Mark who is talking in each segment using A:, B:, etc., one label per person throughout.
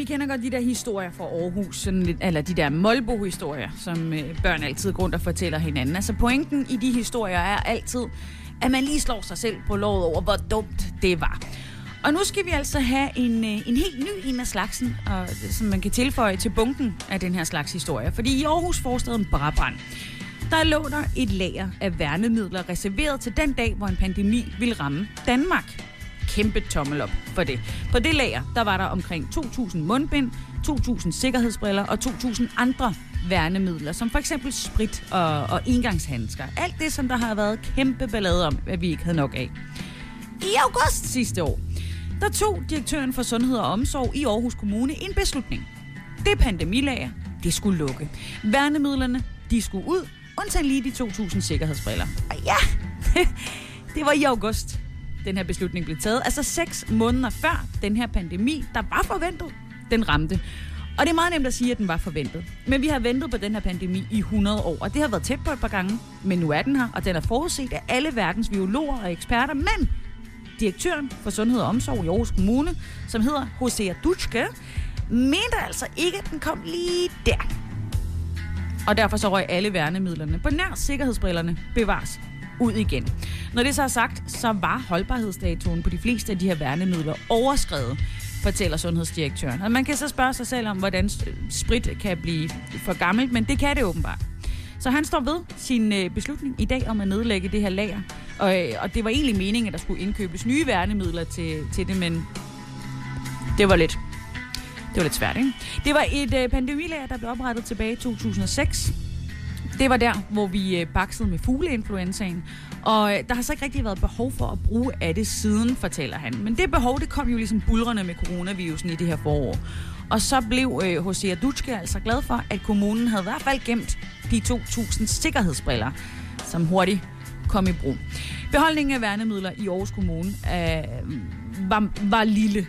A: Vi kender godt de der historier fra Aarhus, sådan lidt, eller de der Molbo-historier, som øh, børn altid går rundt og fortæller hinanden. Altså pointen i de historier er altid, at man lige slår sig selv på låret over, hvor dumt det var. Og nu skal vi altså have en, øh, en helt ny en af slagsen, og, som man kan tilføje til bunken af den her slags historie. Fordi i Aarhus forstaden Brabrand, der lå der et lager af værnemidler reserveret til den dag, hvor en pandemi ville ramme Danmark. Kæmpe tommel op for det. På det lager, der var der omkring 2.000 mundbind, 2.000 sikkerhedsbriller og 2.000 andre værnemidler, som for eksempel sprit og, og engangshandsker. Alt det, som der har været kæmpe ballade om, at vi ikke havde nok af. I august sidste år, der tog direktøren for Sundhed og Omsorg i Aarhus Kommune en beslutning. Det pandemilager, det skulle lukke. Værnemidlerne, de skulle ud, undtagen lige de 2.000 sikkerhedsbriller. Og ja, det var i august, den her beslutning blev taget. Altså seks måneder før den her pandemi, der var forventet, den ramte. Og det er meget nemt at sige, at den var forventet. Men vi har ventet på den her pandemi i 100 år, og det har været tæt på et par gange. Men nu er den her, og den er forudset af alle verdens biologer og eksperter. Men direktøren for Sundhed og Omsorg i Aarhus Kommune, som hedder Hosea Dutschke, mente altså ikke, at den kom lige der. Og derfor så røg alle værnemidlerne på nær sikkerhedsbrillerne bevares ud igen. Når det så er sagt, så var holdbarhedsdatoen på de fleste af de her værnemidler overskrevet, fortæller sundhedsdirektøren. Og man kan så spørge sig selv om, hvordan sprit kan blive for gammelt, men det kan det åbenbart. Så han står ved sin øh, beslutning i dag om at nedlægge det her lager. Og, øh, og det var egentlig meningen, at der skulle indkøbes nye værnemidler til, til det, men det var lidt, det var lidt svært, ikke? Det var et øh, pandemilager, der blev oprettet tilbage i 2006. Det var der, hvor vi øh, baksede med fugleinfluenzaen, og øh, der har så ikke rigtig været behov for at bruge af det siden, fortæller han. Men det behov, det kom jo ligesom bulrende med coronavirusen i det her forår. Og så blev øh, Hosea Dutschke altså glad for, at kommunen havde i hvert fald gemt de 2.000 sikkerhedsbriller, som hurtigt kom i brug. Beholdningen af værnemidler i Aarhus Kommune øh, var, var lille,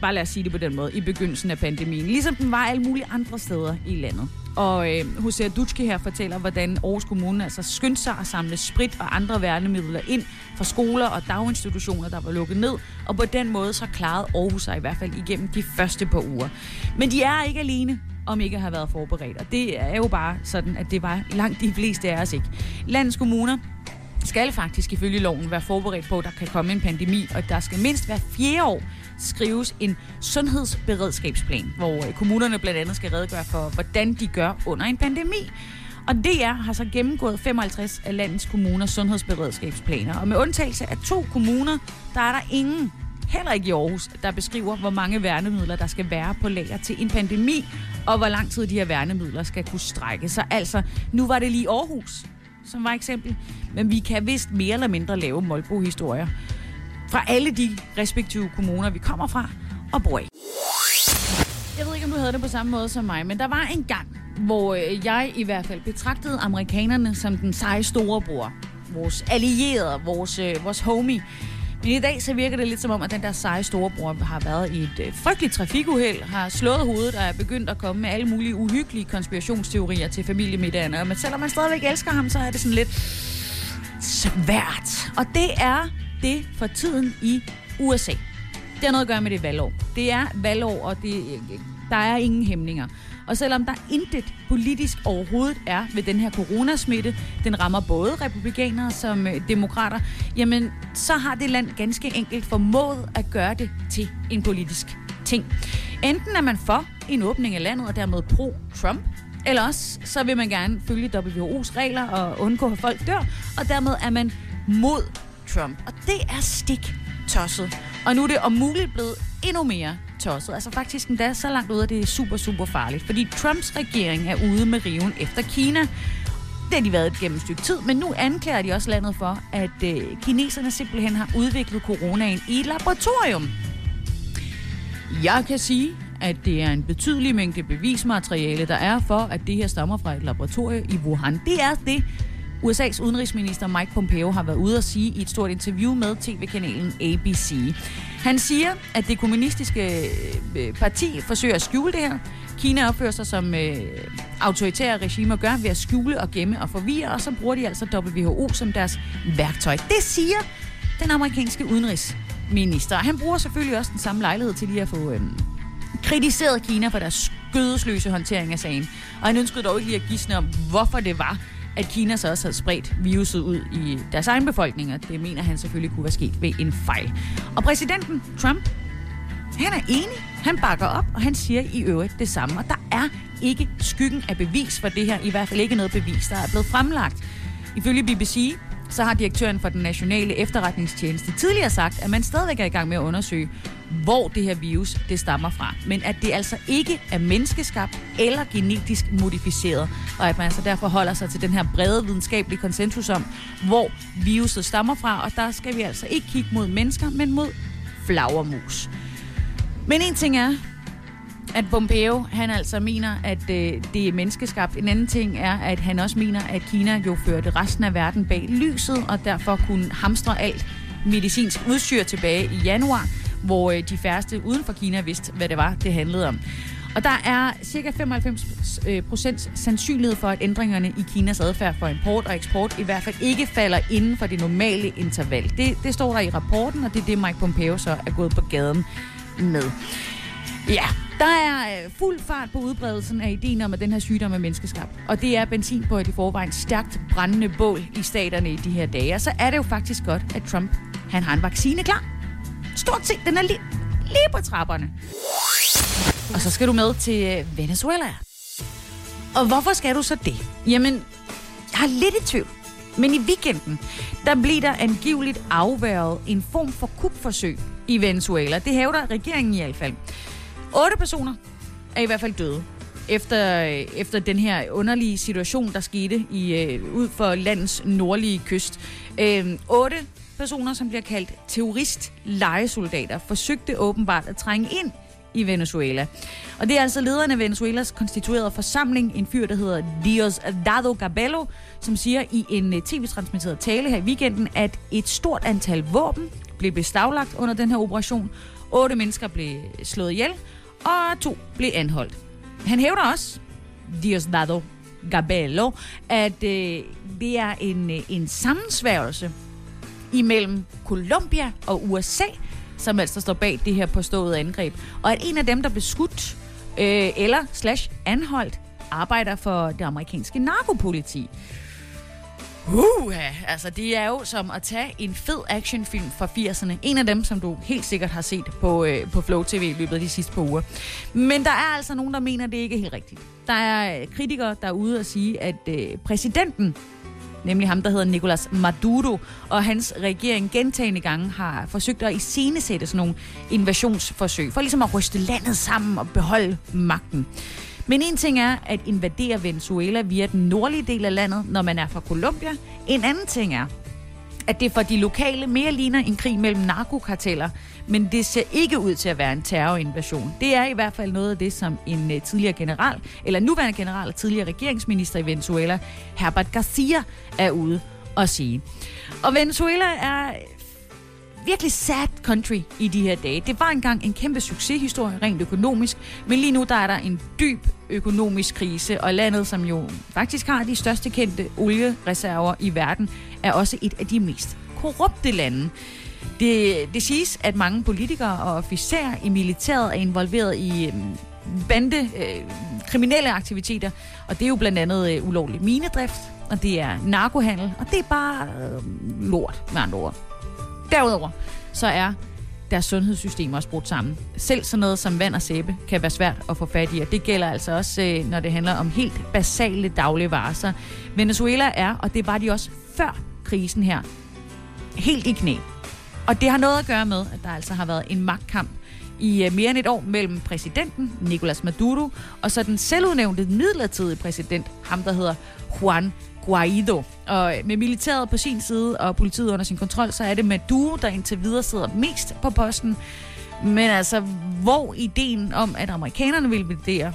A: bare lad os sige det på den måde, i begyndelsen af pandemien. Ligesom den var alle mulige andre steder i landet. Og øh, Hosea Dutschke her fortæller, hvordan Aarhus Kommune altså skyndte sig at samle sprit og andre værnemidler ind fra skoler og daginstitutioner, der var lukket ned. Og på den måde så klarede Aarhus sig i hvert fald igennem de første par uger. Men de er ikke alene om ikke at have været forberedt. Og det er jo bare sådan, at det var langt de fleste af os ikke. Landets kommuner skal faktisk ifølge loven være forberedt på, at der kan komme en pandemi, og der skal mindst hver fjerde år skrives en sundhedsberedskabsplan, hvor øh, kommunerne blandt andet skal redegøre for, hvordan de gør under en pandemi. Og DR har så gennemgået 55 af landets kommuners sundhedsberedskabsplaner. Og med undtagelse af to kommuner, der er der ingen, heller ikke i Aarhus, der beskriver, hvor mange værnemidler, der skal være på lager til en pandemi, og hvor lang tid de her værnemidler skal kunne strække sig. Altså, nu var det lige Aarhus, som var eksempel. Men vi kan vist mere eller mindre lave Molbo-historier fra alle de respektive kommuner, vi kommer fra og bor i. Jeg ved ikke, om du havde det på samme måde som mig, men der var en gang, hvor øh, jeg i hvert fald betragtede amerikanerne som den seje storebror. Vores allierede, vores, øh, vores homie. Men i dag så virker det lidt som om, at den der seje storebror har været i et øh, frygteligt trafikuheld, har slået hovedet og er begyndt at komme med alle mulige uhyggelige konspirationsteorier til familiemiddagerne. Men selvom man stadigvæk elsker ham, så er det sådan lidt svært. Og det er det for tiden i USA. Det har noget at gøre med det valgår. Det er valgår, og det, der er ingen hæmninger. Og selvom der intet politisk overhovedet er ved den her coronasmitte, den rammer både republikanere som øh, demokrater, jamen så har det land ganske enkelt formået at gøre det til en politisk ting. Enten er man for en åbning af landet og dermed pro-Trump, eller også så vil man gerne følge WHO's regler og undgå, at folk dør, og dermed er man mod Trump. Og det er stik tosset. Og nu er det om muligt blevet endnu mere tosset. Altså faktisk endda så langt ud, at det er super, super farligt. Fordi Trumps regering er ude med riven efter Kina. Det har de været gennem et stykke tid, men nu anklager de også landet for, at øh, kineserne simpelthen har udviklet coronaen i et laboratorium. Jeg kan sige, at det er en betydelig mængde bevismateriale, der er for, at det her stammer fra et laboratorium i Wuhan. Det er det, USA's udenrigsminister Mike Pompeo har været ude at sige i et stort interview med tv-kanalen ABC. Han siger, at det kommunistiske øh, parti forsøger at skjule det her. Kina opfører sig som øh, autoritære regimer gør ved at skjule og gemme og forvirre, og så bruger de altså WHO som deres værktøj. Det siger den amerikanske udenrigsminister. Han bruger selvfølgelig også den samme lejlighed til lige at få øh, kritiseret Kina for deres skødesløse håndtering af sagen. Og han ønskede dog ikke lige at gisne om, hvorfor det var, at Kina så også havde spredt viruset ud i deres egen befolkning, og det mener han selvfølgelig kunne være sket ved en fejl. Og præsidenten Trump, han er enig, han bakker op, og han siger i øvrigt det samme. Og der er ikke skyggen af bevis for det her, i hvert fald ikke noget bevis, der er blevet fremlagt. Ifølge BBC så har direktøren for den nationale efterretningstjeneste tidligere sagt, at man stadigvæk er i gang med at undersøge, hvor det her virus det stammer fra. Men at det altså ikke er menneskeskabt eller genetisk modificeret, og at man altså derfor holder sig til den her brede videnskabelige konsensus om, hvor viruset stammer fra, og der skal vi altså ikke kigge mod mennesker, men mod flagermus. Men en ting er, at Pompeo, han altså mener, at øh, det er menneskeskabt. En anden ting er, at han også mener, at Kina jo førte resten af verden bag lyset, og derfor kunne hamstre alt medicinsk udstyr tilbage i januar, hvor øh, de færreste uden for Kina vidste, hvad det var, det handlede om. Og der er cirka 95% øh, sandsynlighed for, at ændringerne i Kinas adfærd for import og eksport i hvert fald ikke falder inden for det normale interval. Det, det står der i rapporten, og det er det, Mike Pompeo så er gået på gaden med. Ja, der er øh, fuld fart på udbredelsen af ideen om, at den her sygdom er menneskeskabt. Og det er benzin på et i forvejen stærkt brændende bål i staterne i de her dage. Og så er det jo faktisk godt, at Trump han har en vaccine klar. Stort set, den er lige, lige på trapperne. Og så skal du med til øh, Venezuela. Og hvorfor skal du så det? Jamen, jeg har lidt i tvivl. Men i weekenden, der bliver der angiveligt afværget en form for kupforsøg i Venezuela. Det hævder regeringen i hvert fald. Otte personer er i hvert fald døde efter, øh, efter den her underlige situation, der skete i, øh, ud for landets nordlige kyst. Øh, otte personer, som bliver kaldt terrorist-lejesoldater, forsøgte åbenbart at trænge ind i Venezuela. Og det er altså lederen af Venezuelas konstituerede forsamling, en fyr, der hedder Diosdado Gabello, som siger i en øh, tv-transmitteret tale her i weekenden, at et stort antal våben blev beslaglagt under den her operation. Otte mennesker blev slået ihjel, og to blev anholdt. Han hævder også, Diosdado Gabello, at øh, det er en, øh, en sammensværgelse imellem Colombia og USA, som altså står bag det her påståede angreb. Og at en af dem, der blev skudt øh, eller slash anholdt, arbejder for det amerikanske narkopoliti. Uh, altså det er jo som at tage en fed actionfilm fra 80'erne. En af dem, som du helt sikkert har set på, øh, på Flow TV i løbet af de sidste par uger. Men der er altså nogen, der mener, at det ikke er helt rigtigt. Der er kritikere, der er ude og sige, at øh, præsidenten nemlig ham, der hedder Nicolas Maduro, og hans regering gentagende gange har forsøgt at iscenesætte sådan nogle invasionsforsøg, for ligesom at ryste landet sammen og beholde magten. Men en ting er at invadere Venezuela via den nordlige del af landet, når man er fra Colombia. En anden ting er, at det for de lokale mere ligner en krig mellem narkokarteller, men det ser ikke ud til at være en terrorinvasion. Det er i hvert fald noget af det, som en øh, tidligere general, eller nuværende general og tidligere regeringsminister i Venezuela, Herbert Garcia, er ude og sige. Og Venezuela er virkelig sad country i de her dage. Det var engang en kæmpe succeshistorie rent økonomisk, men lige nu der er der en dyb økonomisk krise, og landet, som jo faktisk har de største kendte oliereserver i verden, er også et af de mest korrupte lande. Det, det siges, at mange politikere og officerer i militæret er involveret i øh, bande, øh, kriminelle aktiviteter, og det er jo blandt andet øh, ulovlig minedrift, og det er narkohandel, og det er bare øh, lort, med andre ord. Derudover så er deres sundhedssystem også brudt sammen. Selv sådan noget som vand og sæbe kan være svært at få fat i, og det gælder altså også, øh, når det handler om helt basale dagligvarer. Så Venezuela er, og det var de også før krisen her, helt i knæ. Og det har noget at gøre med, at der altså har været en magtkamp i øh, mere end et år mellem præsidenten, Nicolas Maduro, og så den selvudnævnte midlertidige præsident, ham der hedder Juan Guaido. Og øh, med militæret på sin side og politiet under sin kontrol, så er det Maduro, der indtil videre sidder mest på posten. Men altså, hvor ideen om, at amerikanerne vil invadere,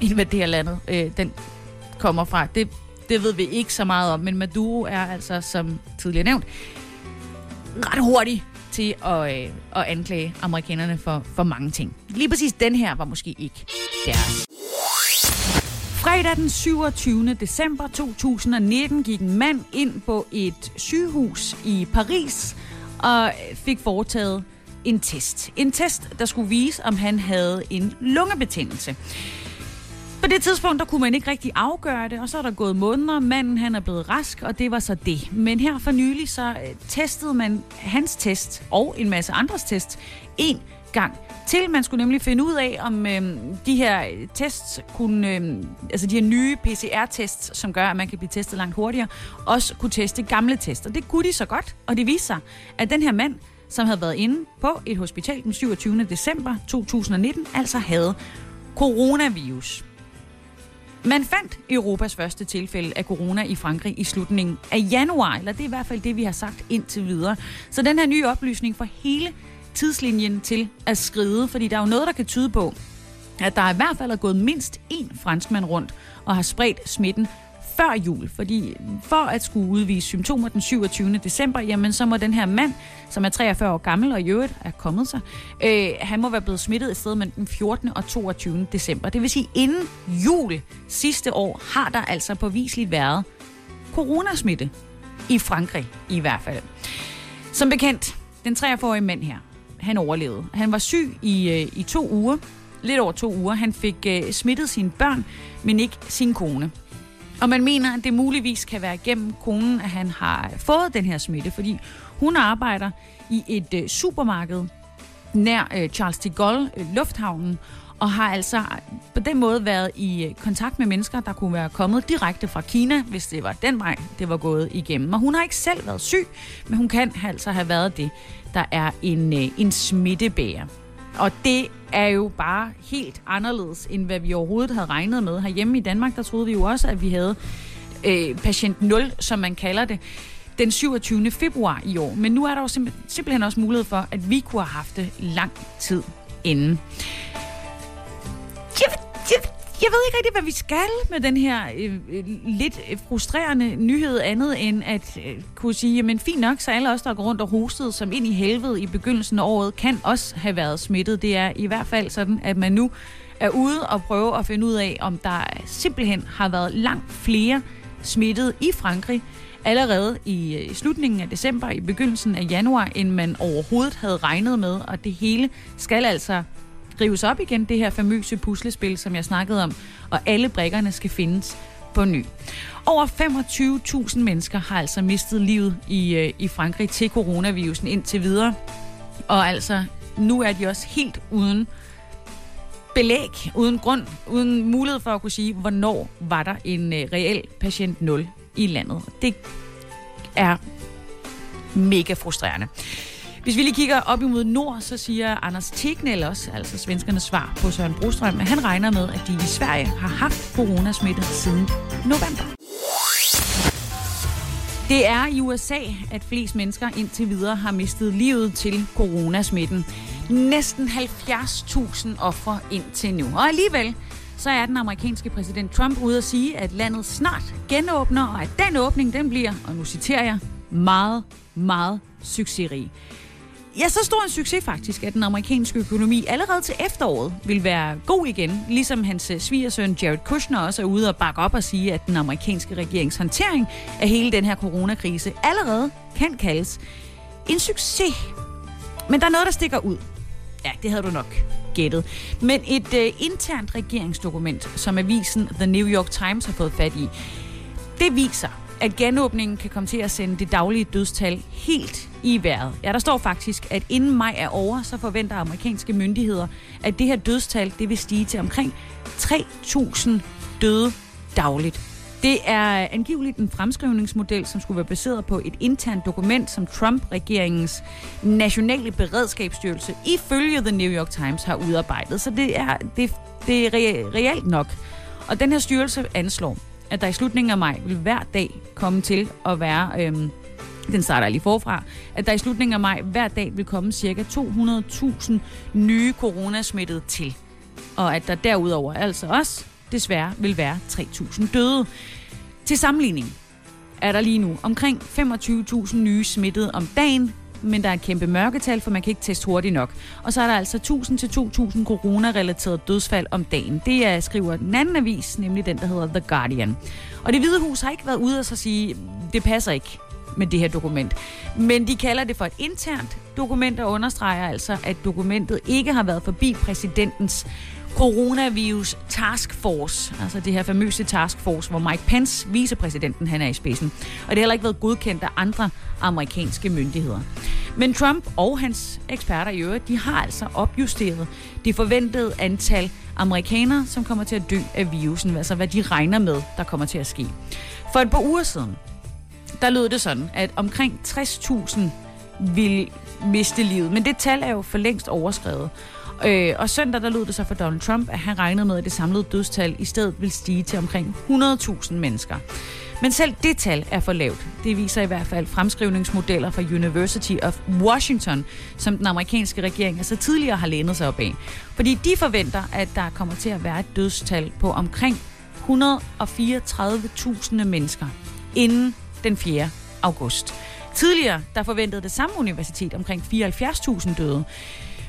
A: invadere landet, øh, den kommer fra, det, det ved vi ikke så meget om. Men Maduro er altså, som tidligere nævnt, ret hurtig til at, øh, at anklage amerikanerne for, for mange ting. Lige præcis den her var måske ikke deres. Fredag den 27. december 2019 gik en mand ind på et sygehus i Paris og fik foretaget en test. En test, der skulle vise, om han havde en lungebetændelse. På det tidspunkt, der kunne man ikke rigtig afgøre det, og så er der gået måneder. Manden han er blevet rask, og det var så det. Men her for nylig, så øh, testede man hans test og en masse andres test en gang til. Man skulle nemlig finde ud af, om øh, de her tests kunne, øh, altså de her nye PCR-tests, som gør, at man kan blive testet langt hurtigere, også kunne teste gamle tester. Det kunne de så godt, og det viste sig, at den her mand, som havde været inde på et hospital den 27. december 2019, altså havde coronavirus. Man fandt Europas første tilfælde af corona i Frankrig i slutningen af januar, eller det er i hvert fald det, vi har sagt indtil videre. Så den her nye oplysning får hele tidslinjen til at skride, fordi der er jo noget, der kan tyde på, at der i hvert fald er gået mindst én franskmand rundt og har spredt smitten før jul, fordi for at skulle udvise symptomer den 27. december, jamen så må den her mand, som er 43 år gammel og i øvrigt er kommet sig, øh, han må være blevet smittet et sted mellem den 14. og 22. december. Det vil sige, inden jul sidste år har der altså påviseligt været coronasmitte i Frankrig i hvert fald. Som bekendt, den 43-årige mand her, han overlevede. Han var syg i, øh, i to uger, lidt over to uger. Han fik øh, smittet sine børn, men ikke sin kone. Og man mener, at det muligvis kan være gennem konen, at han har fået den her smitte, fordi hun arbejder i et øh, supermarked nær øh, Charles de Gaulle, øh, lufthavnen, og har altså øh, på den måde været i øh, kontakt med mennesker, der kunne være kommet direkte fra Kina, hvis det var den vej, det var gået igennem. Og hun har ikke selv været syg, men hun kan altså have været det, der er en, øh, en smittebærer. Og det er jo bare helt anderledes, end hvad vi overhovedet havde regnet med. Herhjemme i Danmark, der troede vi jo også, at vi havde øh, patient 0, som man kalder det, den 27. februar i år. Men nu er der jo simp- simpelthen også mulighed for, at vi kunne have haft det lang tid inden. Jeg, jeg, jeg ved ikke rigtig, hvad vi skal med den her øh, øh lidt øh, frustrerende nyhed andet end at øh, kunne sige, men fint nok, så alle os, der går rundt og hostet som ind i helvede i begyndelsen af året, kan også have været smittet. Det er i hvert fald sådan, at man nu er ude og prøve at finde ud af, om der simpelthen har været langt flere smittet i Frankrig allerede i, øh, i slutningen af december, i begyndelsen af januar, end man overhovedet havde regnet med, og det hele skal altså rives op igen, det her famøse puslespil, som jeg snakkede om, og alle brikkerne skal findes på ny. Over 25.000 mennesker har altså mistet livet i, øh, i Frankrig til coronavirusen indtil videre, og altså nu er de også helt uden belæg, uden grund, uden mulighed for at kunne sige, hvornår var der en øh, reel patient 0 i landet. Det er mega frustrerende. Hvis vi lige kigger op imod nord, så siger Anders Tegnell også, altså svenskernes svar på Søren Brostrøm, at han regner med, at de i Sverige har haft coronasmitte siden november. Det er i USA, at flest mennesker indtil videre har mistet livet til coronasmitten. Næsten 70.000 ofre indtil nu. Og alligevel, så er den amerikanske præsident Trump ude at sige, at landet snart genåbner, og at den åbning, den bliver, og nu citerer jeg, meget, meget succesrig. Ja, så stor en succes faktisk, at den amerikanske økonomi allerede til efteråret vil være god igen, ligesom hans øh, svigersøn Jared Kushner også er ude og bakke op og sige, at den amerikanske regerings håndtering af hele den her coronakrise allerede kan kaldes en succes. Men der er noget, der stikker ud. Ja, det havde du nok gættet. Men et øh, internt regeringsdokument, som avisen The New York Times har fået fat i, det viser, at genåbningen kan komme til at sende det daglige dødstal helt i vejret. Ja, der står faktisk, at inden maj er over, så forventer amerikanske myndigheder, at det her dødstal det vil stige til omkring 3.000 døde dagligt. Det er angiveligt en fremskrivningsmodel, som skulle være baseret på et internt dokument, som Trump-regeringens nationale beredskabsstyrelse ifølge The New York Times har udarbejdet. Så det er, det, det er reelt nok. Og den her styrelse anslår, at der i slutningen af maj vil hver dag komme til at være øhm, den starter lige forfra, at der i slutningen af maj hver dag vil komme ca. 200.000 nye coronasmittede til. Og at der derudover altså også desværre vil være 3.000 døde. Til sammenligning er der lige nu omkring 25.000 nye smittede om dagen, men der er et kæmpe mørketal, for man kan ikke teste hurtigt nok. Og så er der altså 1000 til 2000 corona-relaterede dødsfald om dagen. Det er, skriver den anden avis, nemlig den, der hedder The Guardian. Og det Hvide Hus har ikke været ude og så sige, det passer ikke med det her dokument. Men de kalder det for et internt dokument og understreger altså, at dokumentet ikke har været forbi præsidentens coronavirus task force, altså det her famøse task force, hvor Mike Pence, vicepræsidenten, han er i spidsen. Og det har heller ikke været godkendt af andre amerikanske myndigheder. Men Trump og hans eksperter i øvrigt, de har altså opjusteret det forventede antal amerikanere, som kommer til at dø af virusen, altså hvad de regner med, der kommer til at ske. For et par uger siden, der lød det sådan, at omkring 60.000 vil miste livet. Men det tal er jo for længst overskrevet. Øh, og søndag der lød det så for Donald Trump, at han regnede med, at det samlede dødstal i stedet vil stige til omkring 100.000 mennesker. Men selv det tal er for lavt. Det viser i hvert fald fremskrivningsmodeller fra University of Washington, som den amerikanske regering altså tidligere har lænet sig op af. Fordi de forventer, at der kommer til at være et dødstal på omkring 134.000 mennesker inden den 4. august. Tidligere der forventede det samme universitet omkring 74.000 døde.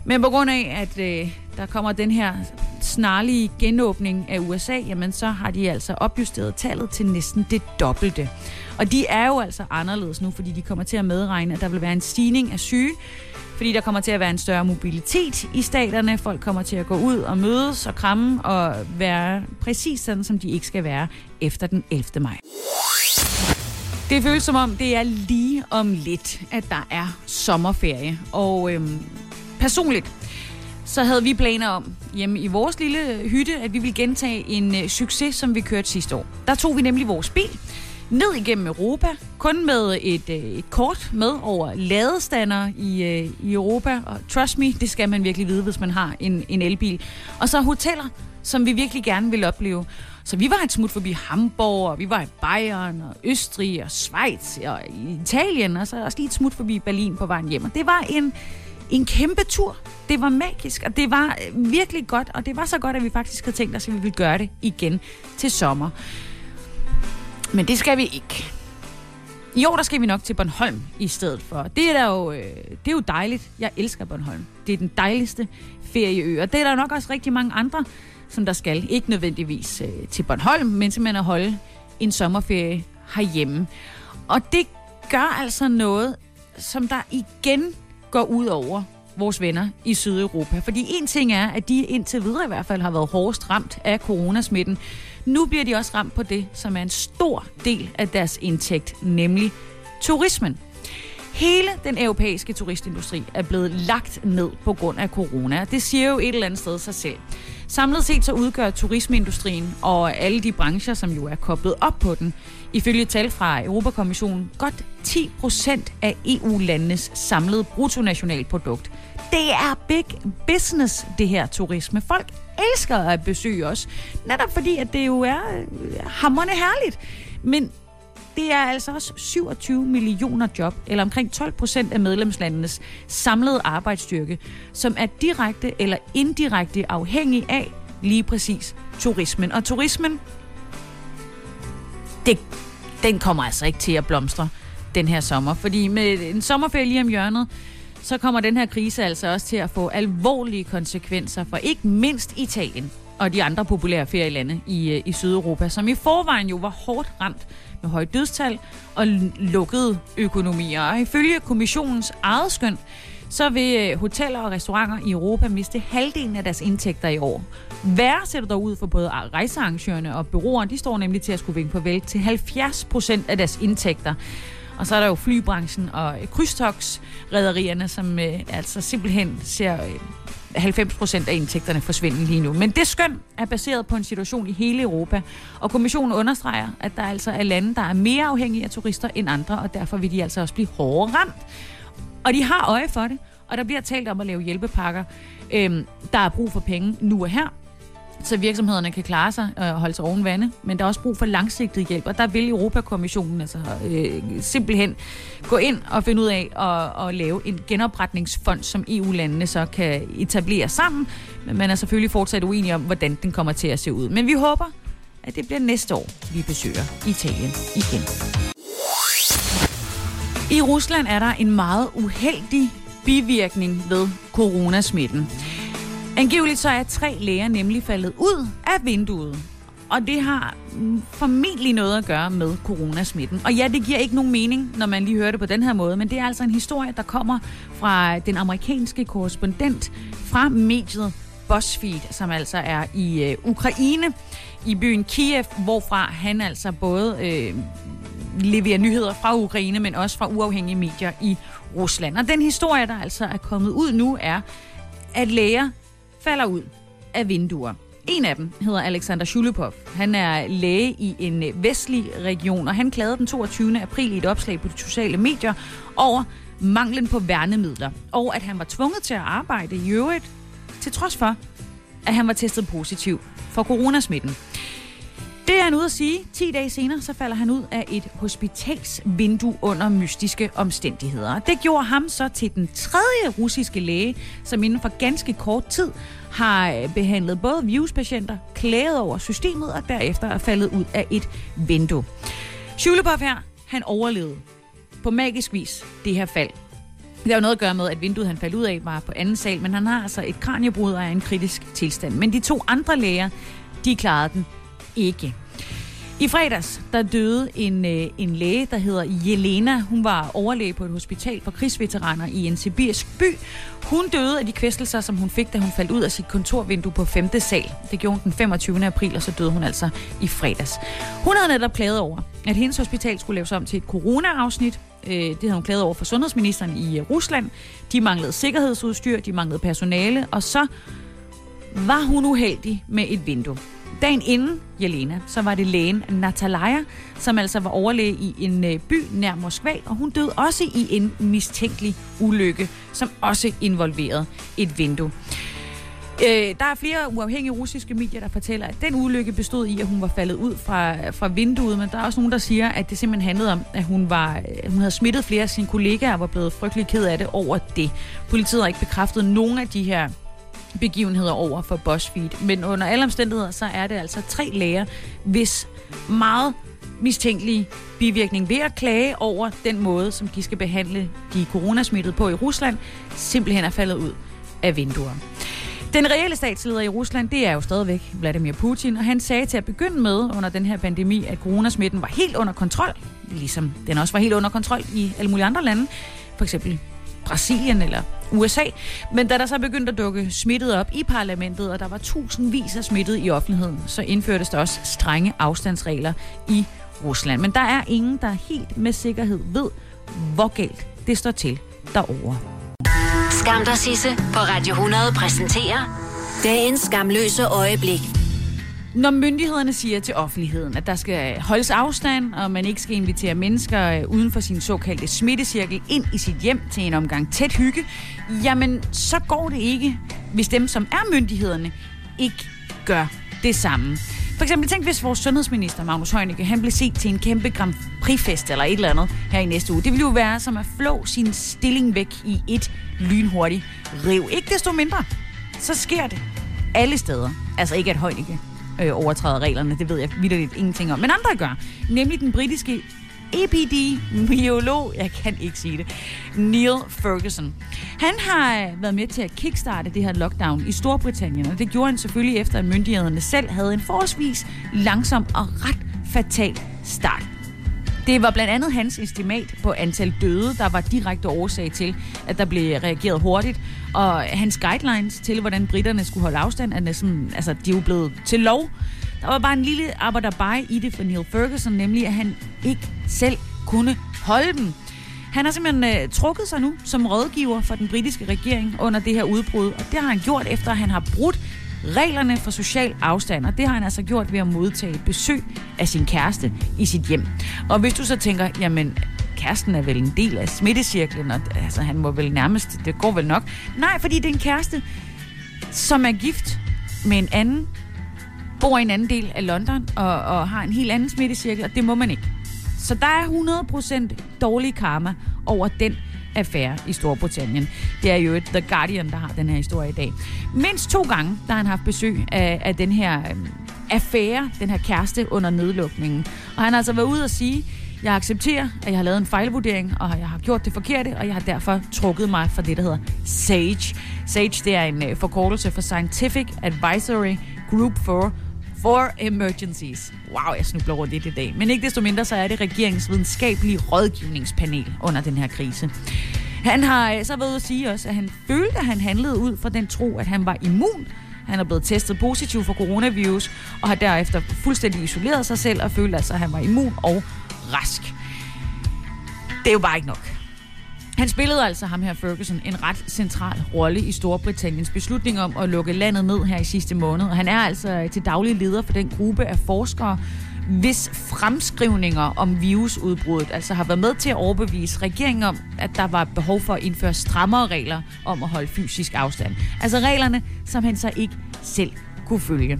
A: Men på grund af, at øh, der kommer den her snarlige genåbning af USA, jamen så har de altså opjusteret tallet til næsten det dobbelte. Og de er jo altså anderledes nu, fordi de kommer til at medregne, at der vil være en stigning af syge, fordi der kommer til at være en større mobilitet i staterne. Folk kommer til at gå ud og mødes og kramme og være præcis sådan, som de ikke skal være efter den 11. maj. Det føles som om, det er lige om lidt, at der er sommerferie. Og øhm, personligt, så havde vi planer om hjemme i vores lille hytte, at vi ville gentage en øh, succes, som vi kørte sidste år. Der tog vi nemlig vores bil ned igennem Europa, kun med et, øh, et kort med over ladestander i, øh, i Europa. Og trust me, det skal man virkelig vide, hvis man har en, en elbil. Og så hoteller, som vi virkelig gerne vil opleve. Så vi var et smut forbi Hamburg, og vi var i Bayern, og Østrig, og Schweiz, og Italien, og så også lige et smut forbi Berlin på vejen hjem. Og det var en, en kæmpe tur. Det var magisk, og det var øh, virkelig godt, og det var så godt, at vi faktisk havde tænkt os, at vi ville gøre det igen til sommer. Men det skal vi ikke. I år der skal vi nok til Bornholm i stedet for. Det er, der jo, øh, det er jo dejligt. Jeg elsker Bornholm. Det er den dejligste ferieø, og det er der nok også rigtig mange andre, som der skal. Ikke nødvendigvis øh, til Bornholm, men simpelthen at holde en sommerferie herhjemme. Og det gør altså noget, som der igen går ud over vores venner i Sydeuropa. Fordi en ting er, at de indtil videre i hvert fald har været hårdest ramt af coronasmitten. Nu bliver de også ramt på det, som er en stor del af deres indtægt, nemlig turismen. Hele den europæiske turistindustri er blevet lagt ned på grund af corona. Det siger jo et eller andet sted sig selv. Samlet set så udgør turismeindustrien og alle de brancher, som jo er koblet op på den, ifølge tal fra Europakommissionen, godt 10 procent af EU-landenes samlede bruttonationalprodukt. Det er big business, det her turisme. Folk elsker at besøge os, netop fordi, at det jo er øh, hammerne herligt. Men det er altså også 27 millioner job, eller omkring 12 procent af medlemslandenes samlede arbejdsstyrke, som er direkte eller indirekte afhængig af lige præcis turismen. Og turismen, det, den kommer altså ikke til at blomstre den her sommer, fordi med en sommerferie lige om hjørnet, så kommer den her krise altså også til at få alvorlige konsekvenser for ikke mindst Italien og de andre populære ferielande i, øh, i Sydeuropa, som i forvejen jo var hårdt ramt med høje dødstal og lukkede økonomier. Og ifølge kommissionens eget skøn, så vil øh, hoteller og restauranter i Europa miste halvdelen af deres indtægter i år. Værre ser dog ud for både rejsearrangørerne og byråerne. De står nemlig til at skulle vinke farvel til 70 procent af deres indtægter. Og så er der jo flybranchen og krydstogsrederierne, som øh, altså simpelthen ser øh, 90 procent af indtægterne forsvinde lige nu. Men det skøn er baseret på en situation i hele Europa, og kommissionen understreger, at der altså er lande, der er mere afhængige af turister end andre, og derfor vil de altså også blive hårdere ramt. Og de har øje for det, og der bliver talt om at lave hjælpepakker. Øhm, der er brug for penge nu og her, så virksomhederne kan klare sig og holde sig oven vande, men der er også brug for langsigtet hjælp, og der vil Europakommissionen altså øh, simpelthen gå ind og finde ud af at, at lave en genopretningsfond, som EU-landene så kan etablere sammen, men man er selvfølgelig fortsat uenig om, hvordan den kommer til at se ud. Men vi håber, at det bliver næste år, vi besøger Italien igen. I Rusland er der en meget uheldig bivirkning ved coronasmitten. Angiveligt så er tre læger nemlig faldet ud af vinduet. Og det har mm, formentlig noget at gøre med coronasmitten. Og ja, det giver ikke nogen mening, når man lige hører det på den her måde, men det er altså en historie, der kommer fra den amerikanske korrespondent fra mediet BuzzFeed, som altså er i øh, Ukraine, i byen Kiev, hvorfra han altså både øh, leverer nyheder fra Ukraine, men også fra uafhængige medier i Rusland. Og den historie, der altså er kommet ud nu, er, at læger falder ud af vinduer. En af dem hedder Alexander Shulupov. Han er læge i en øh, vestlig region, og han klagede den 22. april i et opslag på de sociale medier over manglen på værnemidler, og at han var tvunget til at arbejde i øvrigt, til trods for, at han var testet positiv for coronasmitten. Han ude at sige. 10 dage senere, så falder han ud af et hospitalsvindue under mystiske omstændigheder. Det gjorde ham så til den tredje russiske læge, som inden for ganske kort tid har øh, behandlet både viruspatienter, klaget over systemet og derefter er faldet ud af et vindue. Shulebov her, han overlevede på magisk vis det her fald. Det har jo noget at gøre med, at vinduet, han faldt ud af, var på anden sal, men han har altså et kraniebrud og er i en kritisk tilstand. Men de to andre læger, de klarede den ikke. I fredags, der døde en, øh, en læge, der hedder Jelena. Hun var overlæge på et hospital for krigsveteraner i en sibirisk by. Hun døde af de kvæstelser, som hun fik, da hun faldt ud af sit kontorvindue på 5. sal. Det gjorde hun den 25. april, og så døde hun altså i fredags. Hun havde netop klaget over, at hendes hospital skulle laves om til et corona-afsnit. Øh, det havde hun klaget over for sundhedsministeren i øh, Rusland. De manglede sikkerhedsudstyr, de manglede personale, og så var hun uheldig med et vindue. Dagen inden Jelena, så var det lægen Natalaya, som altså var overlæge i en øh, by nær Moskva, og hun døde også i en mistænkelig ulykke, som også involverede et vindue. Øh, der er flere uafhængige russiske medier, der fortæller, at den ulykke bestod i, at hun var faldet ud fra, fra vinduet, men der er også nogen, der siger, at det simpelthen handlede om, at hun, var, øh, hun havde smittet flere af sine kollegaer og var blevet frygtelig ked af det over det. Politiet har ikke bekræftet nogen af de her begivenheder over for BuzzFeed. Men under alle omstændigheder, så er det altså tre læger, hvis meget mistænkelige bivirkning ved at klage over den måde, som de skal behandle de coronasmittede på i Rusland, simpelthen er faldet ud af vinduer. Den reelle statsleder i Rusland, det er jo stadigvæk Vladimir Putin, og han sagde til at begynde med under den her pandemi, at coronasmitten var helt under kontrol, ligesom den også var helt under kontrol i alle mulige andre lande, for eksempel Brasilien eller USA. Men da der så begyndte at dukke smittet op i parlamentet, og der var tusindvis af smittet i offentligheden, så indførtes der også strenge afstandsregler i Rusland. Men der er ingen, der helt med sikkerhed ved, hvor galt det står til derovre.
B: Skam der Sisse på Radio 100 præsenterer dagens skamløse øjeblik.
A: Når myndighederne siger til offentligheden, at der skal holdes afstand, og man ikke skal invitere mennesker øh, uden for sin såkaldte smittecirkel ind i sit hjem til en omgang tæt hygge, jamen så går det ikke, hvis dem, som er myndighederne, ikke gør det samme. For eksempel tænk, hvis vores sundhedsminister, Magnus Heunicke, han blev set til en kæmpe Grand Prix-fest eller et eller andet her i næste uge. Det ville jo være som at flå sin stilling væk i et lynhurtigt rev. Ikke desto mindre, så sker det alle steder. Altså ikke at Heunicke øh, overtræder reglerne. Det ved jeg vidderligt ingenting om. Men andre gør. Nemlig den britiske epidemiolog, jeg kan ikke sige det, Neil Ferguson. Han har øh, været med til at kickstarte det her lockdown i Storbritannien, og det gjorde han selvfølgelig efter, at myndighederne selv havde en forholdsvis langsom og ret fatal start. Det var blandt andet hans estimat på antal døde, der var direkte årsag til, at der blev reageret hurtigt. Og hans guidelines til, hvordan britterne skulle holde afstand, er næsten, altså, de er jo blevet til lov. Der var bare en lille arbejderbej i det for Neil Ferguson, nemlig at han ikke selv kunne holde dem. Han har simpelthen øh, trukket sig nu som rådgiver for den britiske regering under det her udbrud, og det har han gjort efter, at han har brudt reglerne for social afstand, og det har han altså gjort ved at modtage besøg af sin kæreste i sit hjem. Og hvis du så tænker, jamen kæresten er vel en del af smittecirklen, og altså, han må vel nærmest, det går vel nok. Nej, fordi det er en kæreste, som er gift med en anden bor i en anden del af London og, og har en helt anden smittecirkel, og det må man ikke. Så der er 100% dårlig karma over den affære i Storbritannien. Det er jo et The Guardian, der har den her historie i dag. Mindst to gange, der har han haft besøg af, af den her øh, affære, den her kæreste under nedlukningen. Og han har altså været ude og sige, jeg accepterer, at jeg har lavet en fejlvurdering, og jeg har gjort det forkerte, og jeg har derfor trukket mig fra det, der hedder SAGE. SAGE, det er en øh, forkortelse for Scientific Advisory Group for for Emergencies. Wow, jeg snubler rundt det i dag. Men ikke desto mindre, så er det regeringens videnskabelige rådgivningspanel under den her krise. Han har øh, så været at sige også, at han følte, at han handlede ud fra den tro, at han var immun. Han er blevet testet positiv for coronavirus, og har derefter fuldstændig isoleret sig selv og følte altså, at han var immun og rask. Det er jo bare ikke nok. Han spillede altså ham her Ferguson en ret central rolle i Storbritanniens beslutning om at lukke landet ned her i sidste måned. Og han er altså til daglig leder for den gruppe af forskere, hvis fremskrivninger om virusudbruddet altså har været med til at overbevise regeringen om, at der var behov for at indføre strammere regler om at holde fysisk afstand. Altså reglerne, som han så ikke selv kunne følge.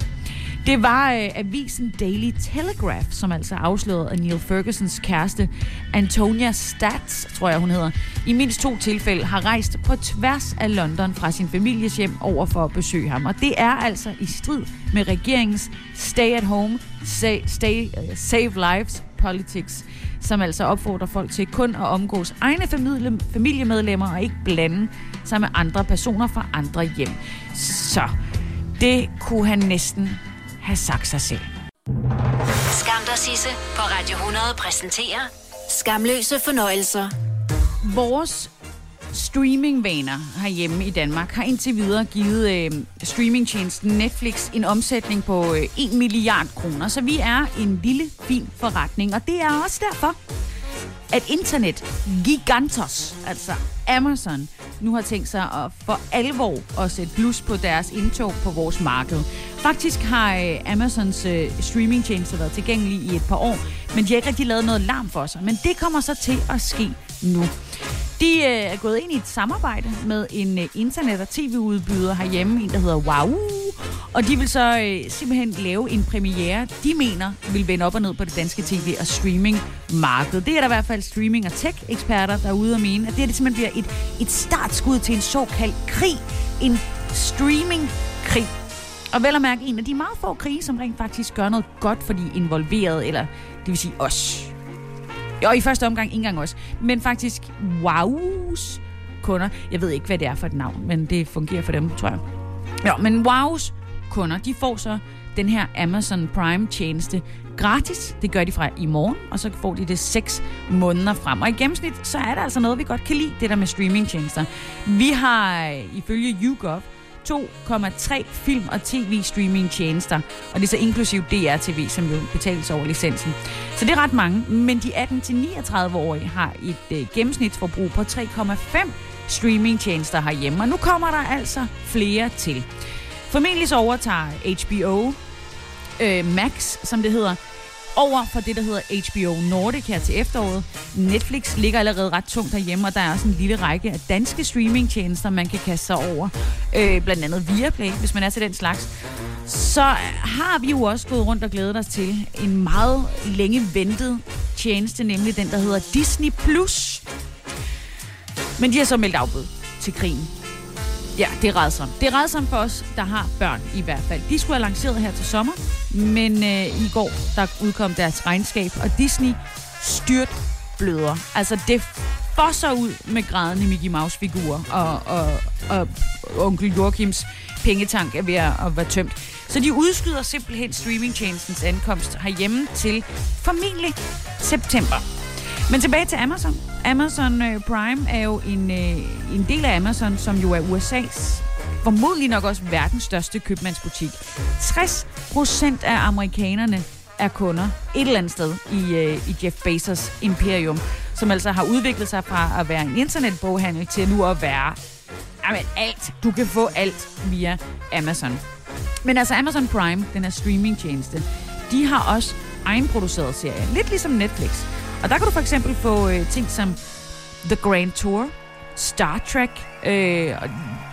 A: Det var øh, avisen Daily Telegraph, som altså afslørede, at Neil Fergusons kæreste, Antonia Stats, tror jeg hun hedder, i mindst to tilfælde har rejst på tværs af London fra sin families hjem over for at besøge ham. Og det er altså i strid med regeringens stay at home, stay, stay, uh, save lives politics, som altså opfordrer folk til kun at omgås egne familie, familiemedlemmer og ikke blande sig med andre personer fra andre hjem. Så det kunne han næsten have sagt sig selv.
B: Skam dig, Sisse, på Radio 100 præsenterer Skamløse fornøjelser.
A: Vores streamingvaner herhjemme i Danmark har indtil videre givet øh, streamingtjenesten Netflix en omsætning på øh, 1 milliard kroner. Så vi er en lille, fin forretning, og det er også derfor, at internet gigantos, altså Amazon, nu har tænkt sig at for alvor at sætte blus på deres indtog på vores marked. Faktisk har øh, Amazons øh, streamingtjenester været tilgængelig i et par år, men de har ikke rigtig lavet noget larm for sig. Men det kommer så til at ske nu. De øh, er gået ind i et samarbejde med en øh, internet- og tv-udbyder herhjemme, en der hedder Wow. Og de vil så øh, simpelthen lave en premiere, de mener vil vende op og ned på det danske tv- og streaming-marked. Det er der i hvert fald streaming- og tech-eksperter, der er ude og mene, at det, her, det simpelthen bliver et, et startskud til en såkaldt krig. En streaming-krig. Og vel at mærke en af de meget få krige, som rent faktisk gør noget godt for de involverede, eller det vil sige os. Og i første omgang ikke engang os, men faktisk Wows kunder. Jeg ved ikke, hvad det er for et navn, men det fungerer for dem, tror jeg. Ja, men Wows kunder, de får så den her Amazon Prime tjeneste gratis. Det gør de fra i morgen, og så får de det 6 måneder frem. Og i gennemsnit, så er der altså noget, vi godt kan lide, det der med streamingtjenester. Vi har øh, ifølge YouGov 2,3 film- og tv-streaming-tjenester, og det er så inklusiv DRTV, som jo betales over licensen. Så det er ret mange, men de 18-39-årige har et øh, gennemsnitsforbrug på 3,5 streaming-tjenester herhjemme, og nu kommer der altså flere til. Formentlig så overtager HBO øh, Max, som det hedder, over for det, der hedder HBO Nordic her til efteråret. Netflix ligger allerede ret tungt derhjemme, og der er også en lille række af danske streamingtjenester, man kan kaste sig over. Øh, blandt andet Viaplay, hvis man er til den slags. Så har vi jo også gået rundt og glædet os til en meget længe ventet tjeneste, nemlig den, der hedder Disney+. Plus. Men de har så meldt afbud til krigen. Ja, det er redsomt. Det er redsomt for os, der har børn i hvert fald. De skulle have lanceret her til sommer, men øh, i går der udkom deres regnskab, og Disney styrt bløder. Altså, det fosser ud med grædende Mickey Mouse-figurer, og, og, og, onkel Joachims pengetank er ved at, at være tømt. Så de udskyder simpelthen streamingtjenestens ankomst herhjemme til formentlig september. Men tilbage til Amazon. Amazon øh, Prime er jo en, øh, en del af Amazon, som jo er USA's formodentlig nok også verdens største købmandsbutik. 60 procent af amerikanerne er kunder et eller andet sted i, øh, i Jeff Bezos imperium, som altså har udviklet sig fra at være en internetboghandel til nu at være jamen, alt. Du kan få alt via Amazon. Men altså Amazon Prime, den her streamingtjeneste, de har også egenproduceret serier. Lidt ligesom Netflix. Og der kan du for eksempel få øh, ting som The Grand Tour, Star Trek, øh,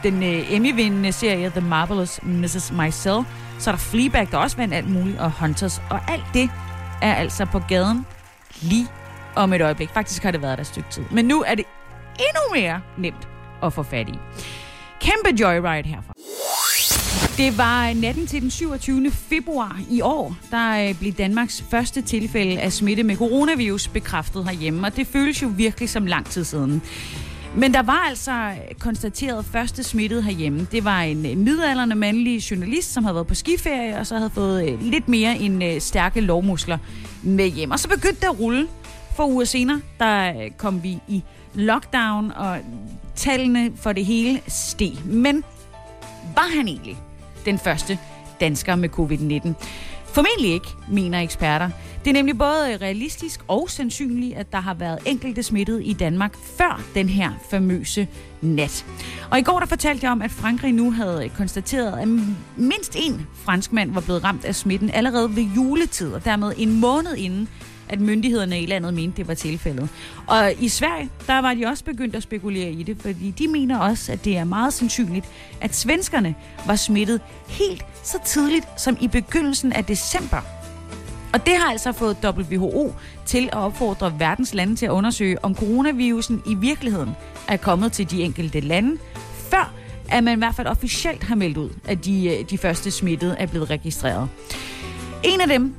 A: den øh, Emmy-vindende serie The Marvelous Mrs. Maisel, Så er der Fleabag, der også vandt alt muligt, og Hunters. Og alt det er altså på gaden lige om et øjeblik. Faktisk har det været der et stykke tid. Men nu er det endnu mere nemt at få fat i. Kæmpe joyride herfra. Det var natten til den 27. februar i år, der øh, blev Danmarks første tilfælde af smitte med coronavirus bekræftet herhjemme, og det føles jo virkelig som lang tid siden. Men der var altså konstateret første smittet herhjemme. Det var en øh, midalderne mandlig journalist, som havde været på skiferie, og så havde fået øh, lidt mere end stærke lovmuskler med hjem. Og så begyndte det at rulle. For uger senere, der kom vi i lockdown, og tallene for det hele steg. Men var han egentlig den første dansker med covid-19? Formentlig ikke, mener eksperter. Det er nemlig både realistisk og sandsynligt, at der har været enkelte smittet i Danmark før den her famøse nat. Og i går der fortalte jeg om, at Frankrig nu havde konstateret, at mindst en franskmand var blevet ramt af smitten allerede ved juletid, og dermed en måned inden, at myndighederne i landet mente, det var tilfældet. Og i Sverige, der var de også begyndt at spekulere i det, fordi de mener også, at det er meget sandsynligt, at svenskerne var smittet helt så tidligt som i begyndelsen af december. Og det har altså fået WHO til at opfordre verdens lande til at undersøge, om coronavirusen i virkeligheden er kommet til de enkelte lande, før at man i hvert fald officielt har meldt ud, at de, de første smittede er blevet registreret. En af dem,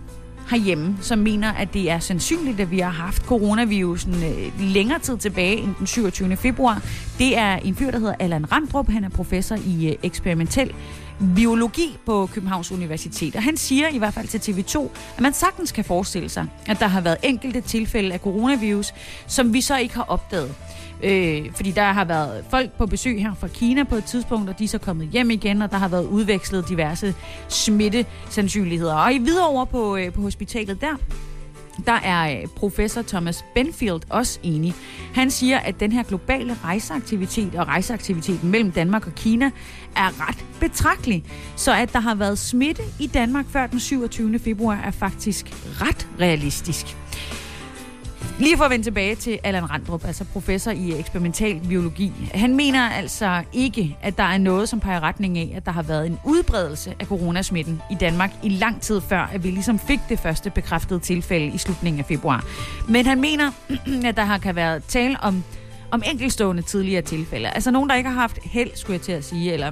A: herhjemme, som mener, at det er sandsynligt, at vi har haft coronavirusen øh, længere tid tilbage end den 27. februar. Det er en fyr, der hedder Allan Randrup. Han er professor i øh, eksperimentel biologi på Københavns Universitet. Og han siger i hvert fald til TV2, at man sagtens kan forestille sig, at der har været enkelte tilfælde af coronavirus, som vi så ikke har opdaget. Øh, fordi der har været folk på besøg her fra Kina på et tidspunkt, og de er så kommet hjem igen, og der har været udvekslet diverse smittesandsynligheder. Og i videre over på, øh, på hospitalet der, der er øh, professor Thomas Benfield også enig. Han siger, at den her globale rejseaktivitet og rejseaktiviteten mellem Danmark og Kina er ret betragtelig. Så at der har været smitte i Danmark før den 27. februar er faktisk ret realistisk. Lige for at vende tilbage til Allan Randrup, altså professor i eksperimental biologi. Han mener altså ikke, at der er noget, som peger retning af, at der har været en udbredelse af coronasmitten i Danmark i lang tid før, at vi ligesom fik det første bekræftede tilfælde i slutningen af februar. Men han mener, at der har kan være tale om, om enkelstående tidligere tilfælde. Altså nogen, der ikke har haft held, skulle jeg til at sige, eller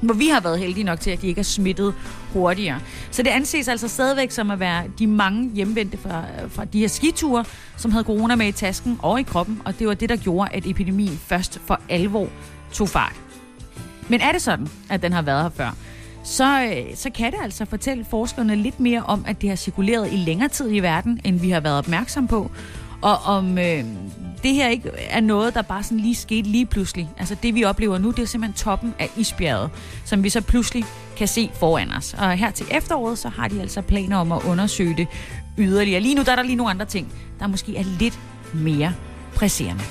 A: hvor vi har været heldige nok til, at de ikke er smittet hurtigere. Så det anses altså stadigvæk som at være de mange hjemvendte fra, fra de her skiture, som havde corona med i tasken og i kroppen, og det var det, der gjorde, at epidemien først for alvor tog fart. Men er det sådan, at den har været her før, så, øh, så kan det altså fortælle forskerne lidt mere om, at det har cirkuleret i længere tid i verden, end vi har været opmærksom på, og om øh, det her ikke er noget, der bare sådan lige skete lige pludselig. Altså det, vi oplever nu, det er simpelthen toppen af isbjerget, som vi så pludselig kan se foran os. Og her til efteråret, så har de altså planer om at undersøge det yderligere. Lige nu der er der lige nogle andre ting, der måske er lidt mere presserende.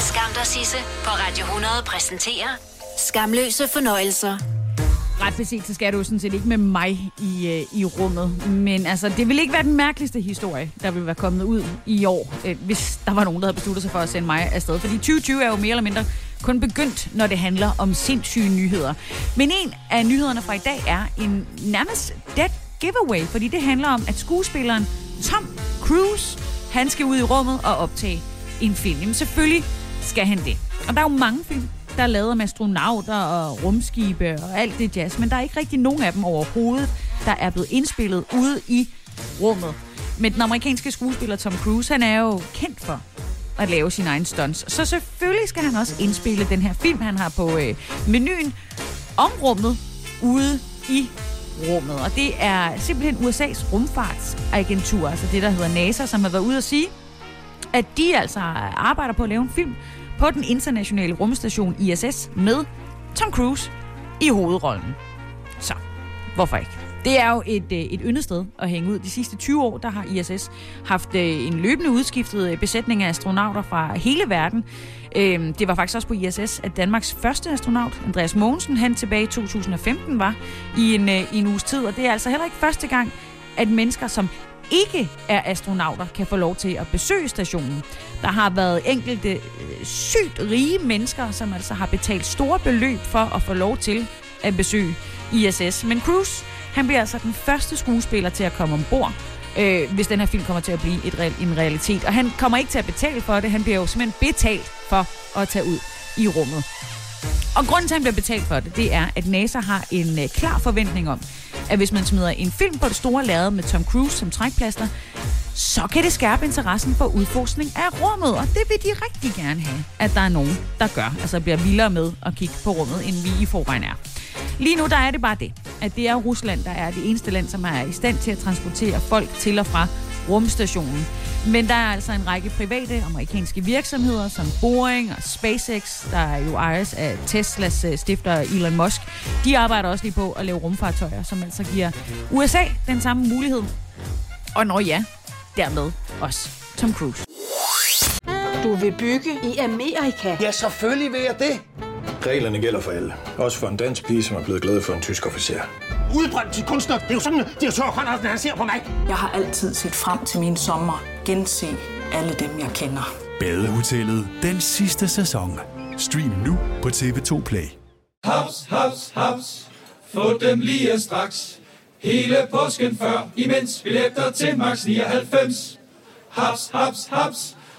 B: Skam dig, Sisse, på Radio 100 præsenterer Skamløse fornøjelser
A: ret beset, så skal du sådan set ikke med mig i, øh, i rummet. Men altså, det vil ikke være den mærkeligste historie, der vil være kommet ud i år, øh, hvis der var nogen, der havde besluttet sig for at sende mig afsted. Fordi 2020 er jo mere eller mindre kun begyndt, når det handler om sindssyge nyheder. Men en af nyhederne fra i dag er en nærmest dead giveaway, fordi det handler om, at skuespilleren Tom Cruise, han skal ud i rummet og optage en film. Jamen selvfølgelig skal han det. Og der er jo mange film, der er lavet med astronauter og rumskibe og alt det jazz, men der er ikke rigtig nogen af dem overhovedet, der er blevet indspillet ude i rummet. Men den amerikanske skuespiller Tom Cruise, han er jo kendt for at lave sin egen stunts. Så selvfølgelig skal han også indspille den her film, han har på øh, menuen om rummet ude i rummet. Og det er simpelthen USA's rumfartsagentur, altså det, der hedder NASA, som har været ude at sige, at de altså arbejder på at lave en film, på den internationale rumstation ISS med Tom Cruise i hovedrollen. Så, hvorfor ikke? Det er jo et, øh, et yndet sted at hænge ud. De sidste 20 år, der har ISS haft øh, en løbende udskiftet øh, besætning af astronauter fra hele verden. Øhm, det var faktisk også på ISS, at Danmarks første astronaut, Andreas Mogensen, han tilbage i 2015 var i en, i en uges tid. Og det er altså heller ikke første gang, at mennesker, som ikke er astronauter, kan få lov til at besøge stationen. Der har været enkelte øh, sygt rige mennesker, som altså har betalt store beløb for at få lov til at besøge ISS. Men Cruise, han bliver altså den første skuespiller til at komme ombord, øh, hvis den her film kommer til at blive et real, en realitet. Og han kommer ikke til at betale for det, han bliver jo simpelthen betalt for at tage ud i rummet. Og grunden til, at han bliver betalt for det, det er, at NASA har en øh, klar forventning om, at hvis man smider en film på det store lærred med Tom Cruise som trækplaster, så kan det skærpe interessen for udforskning af rummet, og det vil de rigtig gerne have, at der er nogen, der gør, altså bliver vildere med at kigge på rummet, end vi i forvejen er. Lige nu der er det bare det, at det er Rusland, der er det eneste land, som er i stand til at transportere folk til og fra rumstationen. Men der er altså en række private amerikanske virksomheder, som Boeing og SpaceX, der jo ejes af Teslas øh, stifter Elon Musk. De arbejder også lige på at lave rumfartøjer, som altså giver USA den samme mulighed. Og når ja, dermed også Tom Cruise.
C: Du vil bygge i Amerika?
D: Ja, selvfølgelig vil jeg det.
E: Reglerne gælder for alle. Også for en dansk pige, som er blevet glad for en tysk officer.
D: Udbrændt til kunstner. Det er jo sådan, at direktør Conradsen, han ser på mig.
C: Jeg har altid set frem til min sommer. Gense alle dem, jeg kender.
F: Badehotellet den sidste sæson. Stream nu på TV2 Play.
G: Haps, haps, haps. Få dem lige straks. Hele påsken før, imens billetter til max 99. Haps, haps, haps.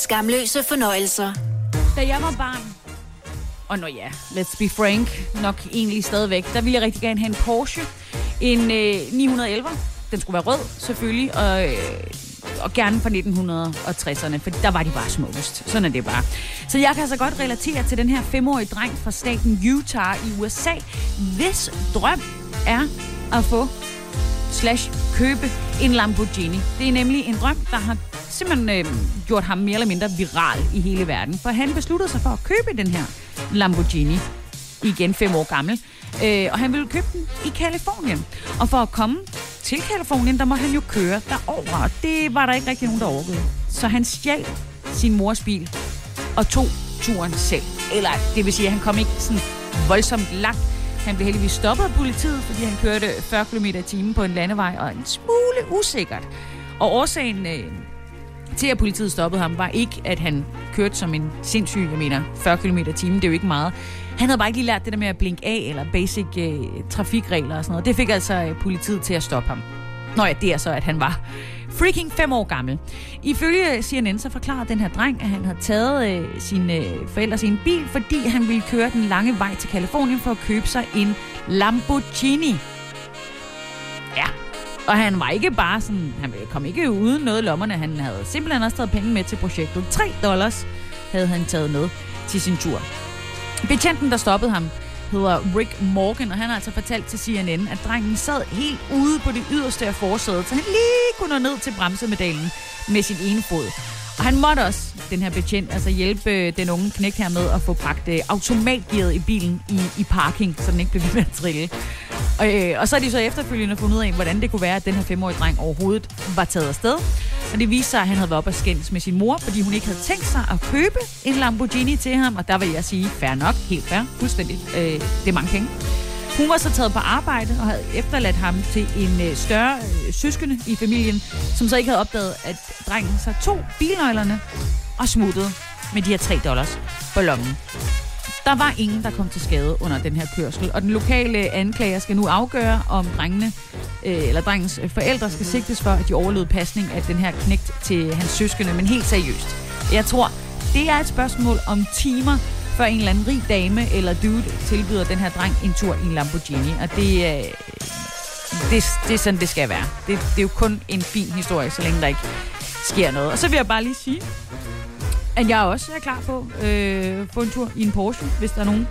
B: Skamløse fornøjelser.
A: Da jeg var barn, og nå ja, let's be frank, nok egentlig stadigvæk, der ville jeg rigtig gerne have en Porsche. En øh, 911. Den skulle være rød, selvfølgelig, og, øh, og gerne fra 1960'erne, for der var de bare smukkest. Sådan er det bare. Så jeg kan altså godt relatere til den her femårige dreng fra staten Utah i USA, hvis drøm er at få slash købe en Lamborghini. Det er nemlig en drøm, der har simpelthen øh, gjort ham mere eller mindre viral i hele verden. For han besluttede sig for at købe den her Lamborghini. Igen fem år gammel. Øh, og han ville købe den i Kalifornien. Og for at komme til Kalifornien, der må han jo køre derover. Og det var der ikke rigtig nogen, der overgået. Så han stjal sin mors bil og tog turen selv. Eller det vil sige, at han kom ikke sådan voldsomt langt. Han blev heldigvis stoppet af politiet, fordi han kørte 40 km i timen på en landevej, og en smule usikkert. Og årsagen øh, til, at politiet stoppede ham, var ikke, at han kørte som en sindssyg, jeg mener, 40 km i timen, det er jo ikke meget. Han havde bare ikke lige lært det der med at blinke af, eller basic øh, trafikregler og sådan noget. Det fik altså øh, politiet til at stoppe ham. Nå ja, det er så, at han var freaking fem år gammel. Ifølge CNN så forklarede den her dreng, at han havde taget øh, sine øh, forældre sin bil, fordi han ville køre den lange vej til Kalifornien for at købe sig en Lamborghini. Ja, og han var ikke bare sådan, han kom ikke uden noget i lommerne, han havde simpelthen også taget penge med til projektet. 3 dollars havde han taget med til sin tur. Betjenten, der stoppede ham, hedder Rick Morgan, og han har altså fortalt til CNN, at drengen sad helt ude på det yderste af forsædet, så han lige kunne nå ned til bremsemedalen med sin ene fod. Og han måtte også, den her betjent, altså hjælpe den unge knægt her med at få bragt øh, automatgearet i bilen i, i parking, så den ikke blev ved med at trille. Og, øh, og så er de så efterfølgende fundet ud af, hvordan det kunne være, at den her femårige dreng overhovedet var taget afsted. Og det viste sig, at han havde været op og skændes med sin mor, fordi hun ikke havde tænkt sig at købe en Lamborghini til ham. Og der vil jeg sige, fair nok, helt fair, fuldstændig. Øh, det er mange penge. Hun var så taget på arbejde og havde efterladt ham til en øh, større øh, søskende i familien, som så ikke havde opdaget, at drengen så tog bilnøglerne og smuttede med de her 3 dollars på lommen. Der var ingen, der kom til skade under den her kørsel, og den lokale anklager skal nu afgøre, om drengene, øh, eller drengens forældre skal sigtes for, at de overlevede pasning af den her knægt til hans søskende, men helt seriøst. Jeg tror, det er et spørgsmål om timer, før en eller anden rig dame eller dude tilbyder den her dreng en tur i en Lamborghini, og det, øh, det, det er sådan, det skal være. Det, det er jo kun en fin historie, så længe der ikke sker noget. Og så vil jeg bare lige sige, at jeg også er klar på øh, få en tur i en Porsche, hvis der er nogen.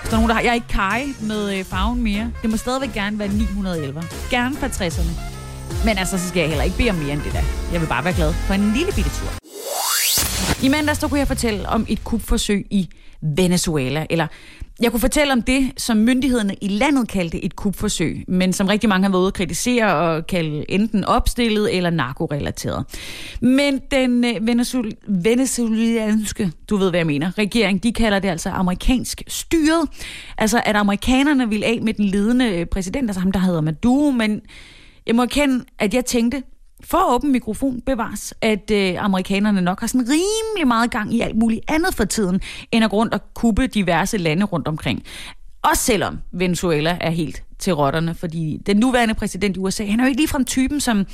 A: Hvis der er nogen, der har. Jeg er ikke kaj med øh, farven mere. Det må stadigvæk gerne være 911. Gerne fra 60'erne. Men altså, så skal jeg heller ikke bede om mere end det der. Jeg vil bare være glad for en lille bitte tur. I mandags der kunne jeg fortælle om et kupforsøg i Venezuela, eller jeg kunne fortælle om det, som myndighederne i landet kaldte et kupforsøg, men som rigtig mange har været ude at kritisere og kalde enten opstillet eller narkorelateret. Men den øh, venezuelanske, du ved hvad jeg mener, regering, de kalder det altså amerikansk styret. Altså at amerikanerne vil af med den ledende øh, præsident, altså ham der hedder Maduro, men jeg må erkende, at jeg tænkte, for åben mikrofon bevares, at øh, amerikanerne nok har sådan rimelig meget gang i alt muligt andet for tiden, end at rundt og kuppe diverse lande rundt omkring. Også selvom Venezuela er helt til rotterne, fordi den nuværende præsident i USA, han er jo ikke ligefrem typen, som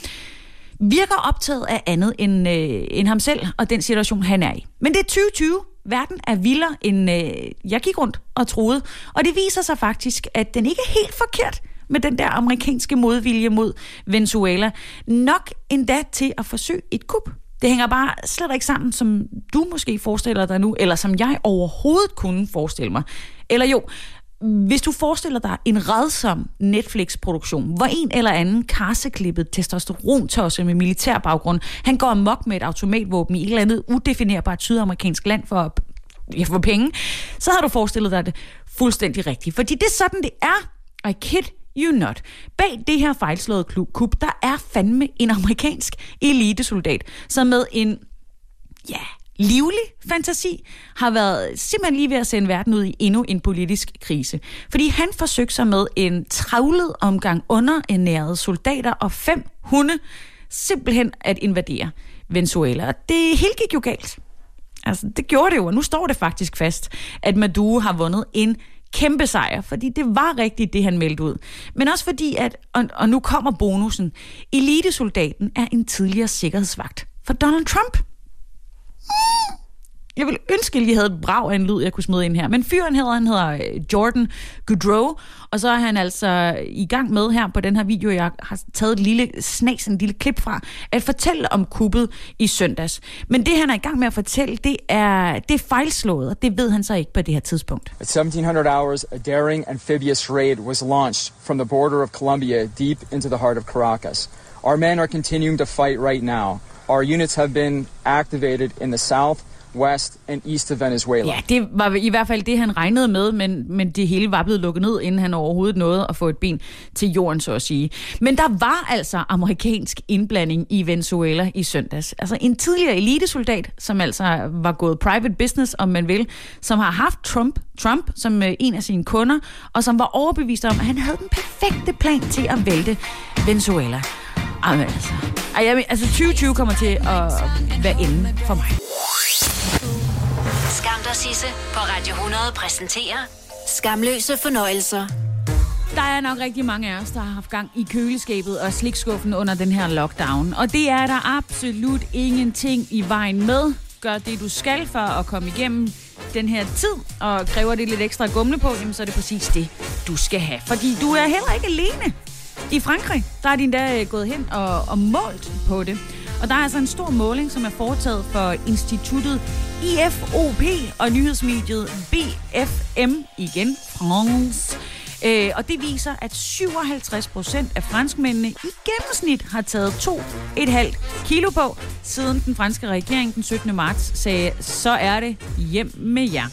A: virker optaget af andet end, øh, end ham selv og den situation, han er i. Men det er 2020. Verden er vildere, end øh, jeg gik rundt og troede. Og det viser sig faktisk, at den ikke er helt forkert med den der amerikanske modvilje mod Venezuela. Nok endda til at forsøge et kup. Det hænger bare slet ikke sammen, som du måske forestiller dig nu, eller som jeg overhovedet kunne forestille mig. Eller jo, hvis du forestiller dig en redsom Netflix-produktion, hvor en eller anden karseklippet testosterontosse med militær baggrund, han går amok med et automatvåben i et eller andet udefinerbart sydamerikansk land for, ja, for penge, så har du forestillet dig det fuldstændig rigtigt. Fordi det er sådan, det er. I kid you not. Bag det her fejlslåede kup, der er fandme en amerikansk elitesoldat, som med en, ja, livlig fantasi, har været simpelthen lige ved at sende verden ud i endnu en politisk krise. Fordi han forsøgte sig med en travlet omgang underernærede soldater og fem hunde simpelthen at invadere Venezuela. Og det hele gik jo galt. Altså, det gjorde det jo, og nu står det faktisk fast, at Maduro har vundet en kæmpe sejr, fordi det var rigtigt, det han meldte ud. Men også fordi, at, og, og nu kommer bonusen, elitesoldaten er en tidligere sikkerhedsvagt for Donald Trump. Jeg vil ønske, at jeg havde et brag af en lyd, jeg kunne smide ind her. Men fyren hedder, han hedder øh, Jordan Goodrow, og så er han altså i gang med her på den her video, jeg har taget et lille snas, en lille klip fra, at fortælle om kuppet i søndags. Men det, han er i gang med at fortælle, det er, det er fejlslået, og det ved han så ikke på det her tidspunkt.
H: At 1700 hours, a daring amphibious raid was launched from the border of Colombia deep into the heart of Caracas. Our men are continuing to fight right now. Our units have been activated in the south, west and east of Venezuela.
A: Ja, det var i hvert fald det, han regnede med, men, men det hele var blevet lukket ned, inden han overhovedet nåede at få et ben til jorden, så at sige. Men der var altså amerikansk indblanding i Venezuela i søndags. Altså en tidligere elitesoldat, som altså var gået private business, om man vil, som har haft Trump, Trump som øh, en af sine kunder, og som var overbevist om, at han havde den perfekte plan til at vælte Venezuela. Jamen, altså, ej, jeg, altså 2020 kommer til at være enden for mig.
B: Skam dig, Sisse på Radio 100 præsenterer Skamløse fornøjelser.
A: Der er nok rigtig mange af os, der har haft gang i køleskabet og slikskuffen under den her lockdown. Og det er der absolut ingenting i vejen med. Gør det, du skal for at komme igennem den her tid, og kræver det lidt ekstra gumle på, jamen, så er det præcis det, du skal have. Fordi du er heller ikke alene. I Frankrig, der er din endda øh, gået hen og, og målt på det. Og der er altså en stor måling, som er foretaget for instituttet IFOP og nyhedsmediet BFM igen, France. Øh, og det viser, at 57 procent af franskmændene i gennemsnit har taget 2,5 kilo på, siden den franske regering den 17. marts sagde, så er det hjem med jer.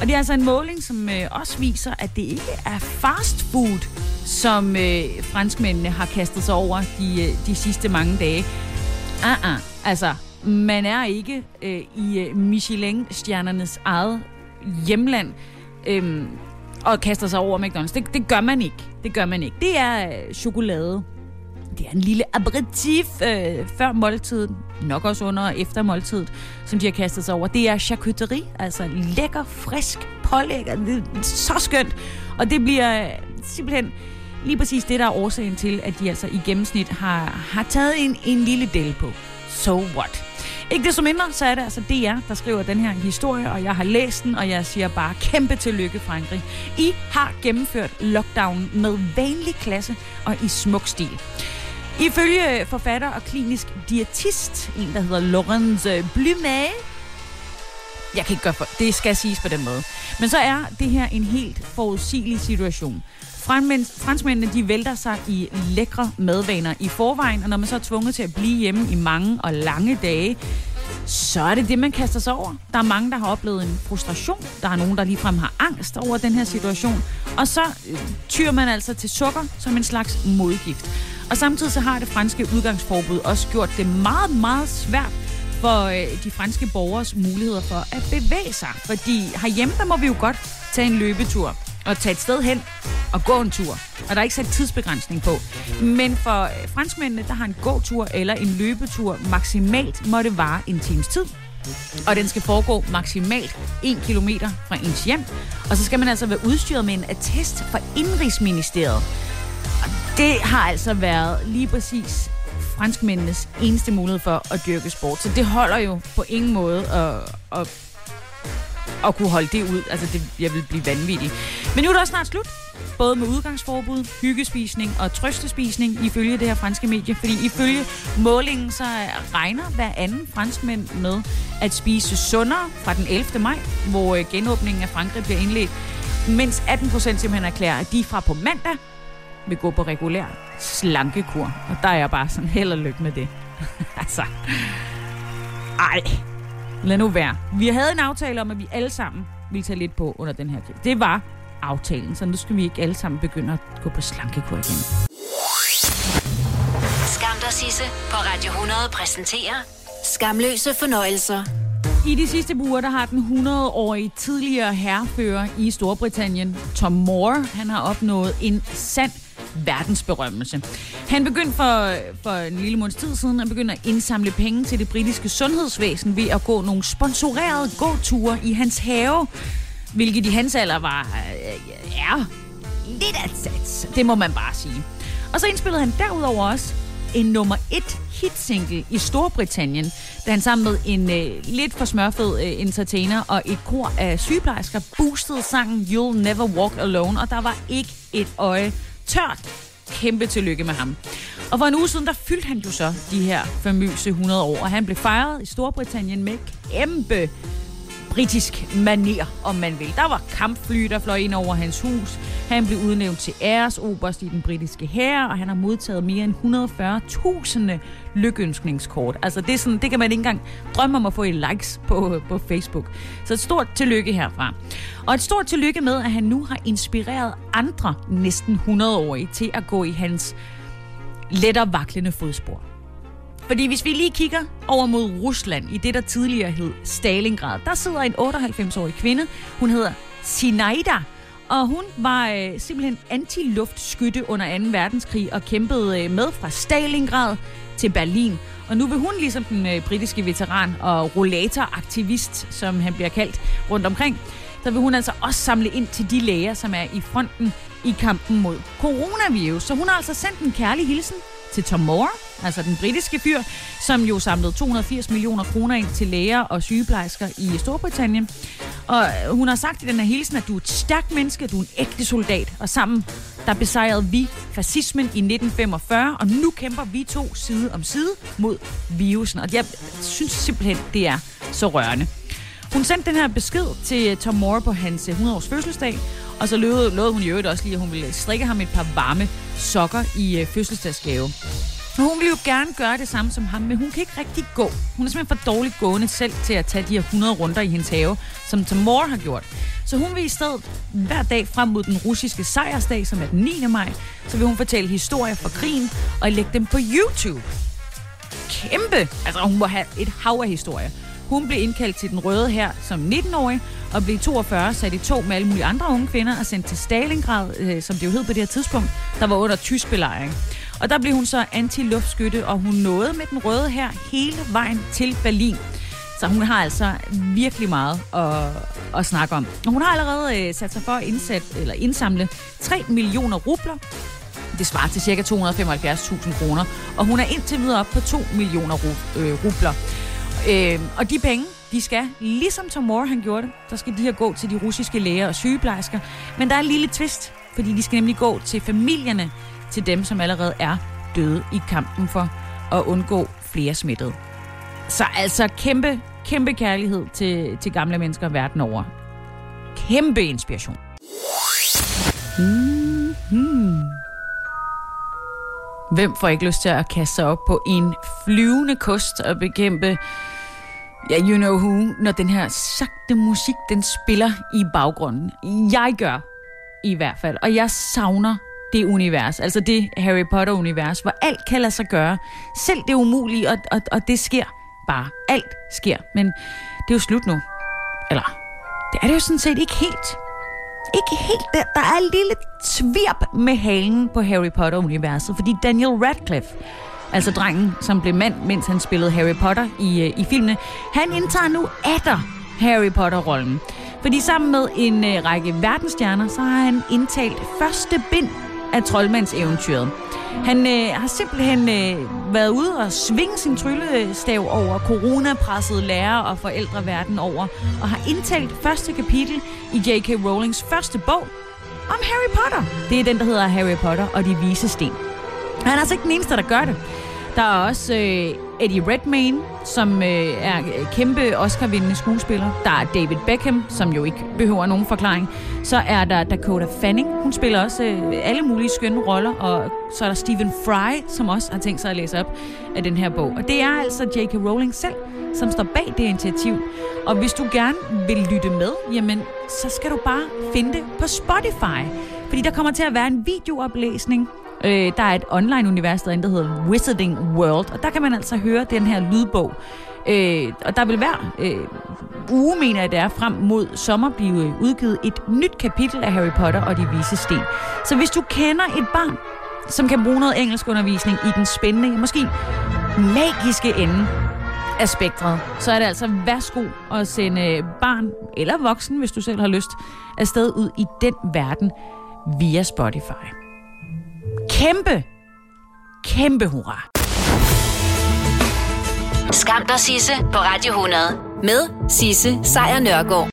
A: Og det er altså en måling, som øh, også viser, at det ikke er fast food, som øh, franskmændene har kastet sig over de, øh, de sidste mange dage. Uh-uh. Altså, man er ikke øh, i øh, Michelin-stjernernes eget hjemland øh, og kaster sig over McDonald's. Det, det gør man ikke. Det gør man ikke. Det er øh, chokolade. Det er en lille aperitif øh, før måltiden, nok også under og efter måltidet, som de har kastet sig over. Det er charcuterie, altså lækker, frisk, pålæg. Det er så skønt. Og det bliver øh, simpelthen lige præcis det, der er årsagen til, at de altså i gennemsnit har, har taget en, en lille del på. So what? Ikke desto mindre, så er det altså DR, der skriver den her historie, og jeg har læst den, og jeg siger bare kæmpe tillykke, Frankrig. I har gennemført lockdown med vanlig klasse og i smuk stil. Ifølge forfatter og klinisk diætist, en der hedder Laurence Blumet, jeg kan ikke gøre for, det skal siges på den måde. Men så er det her en helt forudsigelig situation. Franskmændene de vælter sig i lækre madvaner i forvejen, og når man så er tvunget til at blive hjemme i mange og lange dage, så er det det, man kaster sig over. Der er mange, der har oplevet en frustration. Der er nogen, der ligefrem har angst over den her situation. Og så øh, tyr man altså til sukker som en slags modgift. Og samtidig så har det franske udgangsforbud også gjort det meget, meget svært for øh, de franske borgers muligheder for at bevæge sig. Fordi herhjemme, der må vi jo godt tage en løbetur at tage et sted hen og gå en tur. Og der er ikke sat tidsbegrænsning på. Men for øh, franskmændene, der har en gåtur eller en løbetur maksimalt må det vare en times tid. Og den skal foregå maksimalt 1 km fra ens hjem. Og så skal man altså være udstyret med en attest fra Indrigsministeriet. Og det har altså været lige præcis franskmændenes eneste mulighed for at dyrke sport. Så det holder jo på ingen måde at, at, at kunne holde det ud. Altså, det, jeg vil blive vanvittig. Men nu er det også snart slut. Både med udgangsforbud, hyggespisning og trøstespisning ifølge det her franske medie. Fordi ifølge målingen så regner hver anden franskmænd med at spise sundere fra den 11. maj, hvor øh, genåbningen af Frankrig bliver indledt. Mens 18 procent simpelthen erklærer, at de fra på mandag vil gå på regulær slankekur. Og der er jeg bare sådan held og lykke med det. altså, ej, lad nu være. Vi havde en aftale om, at vi alle sammen ville tage lidt på under den her krig. Det var aftalen, så nu skal vi ikke alle sammen begynde at gå på slankekur igen.
B: Skam dig, Sisse på Radio 100 præsenterer Skamløse fornøjelser.
A: I de sidste uger, der har den 100-årige tidligere herrefører i Storbritannien, Tom Moore, han har opnået en sand verdensberømmelse. Han begyndte for, for en lille måneds tid siden at begynde at indsamle penge til det britiske sundhedsvæsen ved at gå nogle sponsorerede gåture i hans have, hvilket i hans alder var øh, ja, lidt af sats. Det må man bare sige. Og så indspillede han derudover også en nummer et hitsingle i Storbritannien, da han sammen med en øh, lidt for smørfed øh, entertainer og et kor af sygeplejersker boostede sangen You'll Never Walk Alone, og der var ikke et øje tørt. Kæmpe tillykke med ham. Og for en uge siden, der fyldte han jo så de her famøse 100 år, og han blev fejret i Storbritannien med kæmpe britisk maner, om man vil. Der var kampfly, der fløj ind over hans hus. Han blev udnævnt til æresoberst i den britiske hær, og han har modtaget mere end 140.000 lykønskningskort. Altså det, er sådan, det kan man ikke engang drømme om at få i likes på, på Facebook. Så et stort tillykke herfra. Og et stort tillykke med, at han nu har inspireret andre næsten 100-årige til at gå i hans lettere vaklende fodspor. Fordi hvis vi lige kigger over mod Rusland, i det der tidligere hed Stalingrad, der sidder en 98-årig kvinde. Hun hedder Sinaida, og hun var øh, simpelthen antiluftskytte under 2. verdenskrig og kæmpede øh, med fra Stalingrad til Berlin. Og nu vil hun, ligesom den øh, britiske veteran og rollatoraktivist, som han bliver kaldt rundt omkring, så vil hun altså også samle ind til de læger, som er i fronten i kampen mod coronavirus. Så hun har altså sendt en kærlig hilsen til Tom Moore, altså den britiske fyr, som jo samlede 280 millioner kroner ind til læger og sygeplejersker i Storbritannien. Og øh, hun har sagt i den her hilsen, at du er et stærkt menneske, du er en ægte soldat, og sammen der besejrede vi fascismen i 1945, og nu kæmper vi to side om side mod virusen. Og jeg synes simpelthen, det er så rørende. Hun sendte den her besked til Tom Moore på hans øh, 100-års fødselsdag, og så lovede, lovede hun i øvrigt også lige, at hun ville strikke ham et par varme sokker i øh, fødselsdagsgave. For hun vil jo gerne gøre det samme som ham, men hun kan ikke rigtig gå. Hun er simpelthen for dårligt gående selv til at tage de her 100 runder i hendes have, som Tamor har gjort. Så hun vil i stedet hver dag frem mod den russiske sejrsdag, som er den 9. maj, så vil hun fortælle historier fra krigen og lægge dem på YouTube. Kæmpe! Altså hun må have et hav af historier. Hun blev indkaldt til den røde her som 19-årig, og blev 42 sat i to med alle mulige andre unge kvinder og sendt til Stalingrad, øh, som det jo hed på det her tidspunkt, der var under tysk belejring. Og der blev hun så anti-luftskytte, og hun nåede med den røde her hele vejen til Berlin. Så hun har altså virkelig meget at, at snakke om. Og hun har allerede øh, sat sig for at indsat, eller indsamle 3 millioner rubler. Det svarer til ca. 275.000 kroner. Og hun er indtil videre op på 2 millioner øh, rubler. Øh, og de penge, de skal, ligesom Tom Moore han gjorde det, så skal de her gå til de russiske læger og sygeplejersker. Men der er en lille twist, fordi de skal nemlig gå til familierne til dem, som allerede er døde i kampen for at undgå flere smittede. Så altså kæmpe, kæmpe kærlighed til, til gamle mennesker verden over. Kæmpe inspiration. Mm-hmm. Hvem får ikke lyst til at kaste sig op på en flyvende kost og bekæmpe Ja, you know who, når den her sagte musik, den spiller i baggrunden. Jeg gør i hvert fald, og jeg savner det univers, altså det Harry Potter-univers, hvor alt kan lade sig gøre. Selv det umulige, og, og, og det sker bare. Alt sker, men det er jo slut nu. Eller, det er det jo sådan set ikke helt. Ikke helt. Der, der er en lille tvirp med halen på Harry Potter-universet, fordi Daniel Radcliffe, altså drengen, som blev mand, mens han spillede Harry Potter i, øh, i filmene, han indtager nu atter Harry Potter-rollen. Fordi sammen med en øh, række verdensstjerner, så har han indtalt første bind af troldmandseventyret. Han øh, har simpelthen øh, været ude og svinge sin tryllestav over coronapressede lærere og forældre verden over, og har indtalt første kapitel i J.K. Rowlings første bog om Harry Potter. Det er den, der hedder Harry Potter og de vise sten. Han er altså ikke den eneste, der gør det. Der er også øh, Eddie Redmayne, som øh, er øh, kæmpe Oscar-vindende skuespiller. Der er David Beckham, som jo ikke behøver nogen forklaring. Så er der Dakota Fanning. Hun spiller også øh, alle mulige skønne roller. Og så er der Stephen Fry, som også har tænkt sig at læse op af den her bog. Og det er altså J.K. Rowling selv, som står bag det initiativ. Og hvis du gerne vil lytte med, jamen, så skal du bare finde det på Spotify. Fordi der kommer til at være en videooplæsning Øh, der er et online-univers derinde, der hedder Wizarding World, og der kan man altså høre den her lydbog. Øh, og der vil hver øh, uge, mener jeg det er, frem mod sommer blive udgivet et nyt kapitel af Harry Potter og de vise sten. Så hvis du kender et barn, som kan bruge noget engelsk undervisning i den spændende, måske magiske ende af spektret, så er det altså værsgo at sende øh, barn eller voksen, hvis du selv har lyst, afsted ud i den verden via Spotify. Kæmpe, kæmpe hurra.
B: Skam dig, Sisse, på Radio 100. Med Sisse Sejr Nørgaard.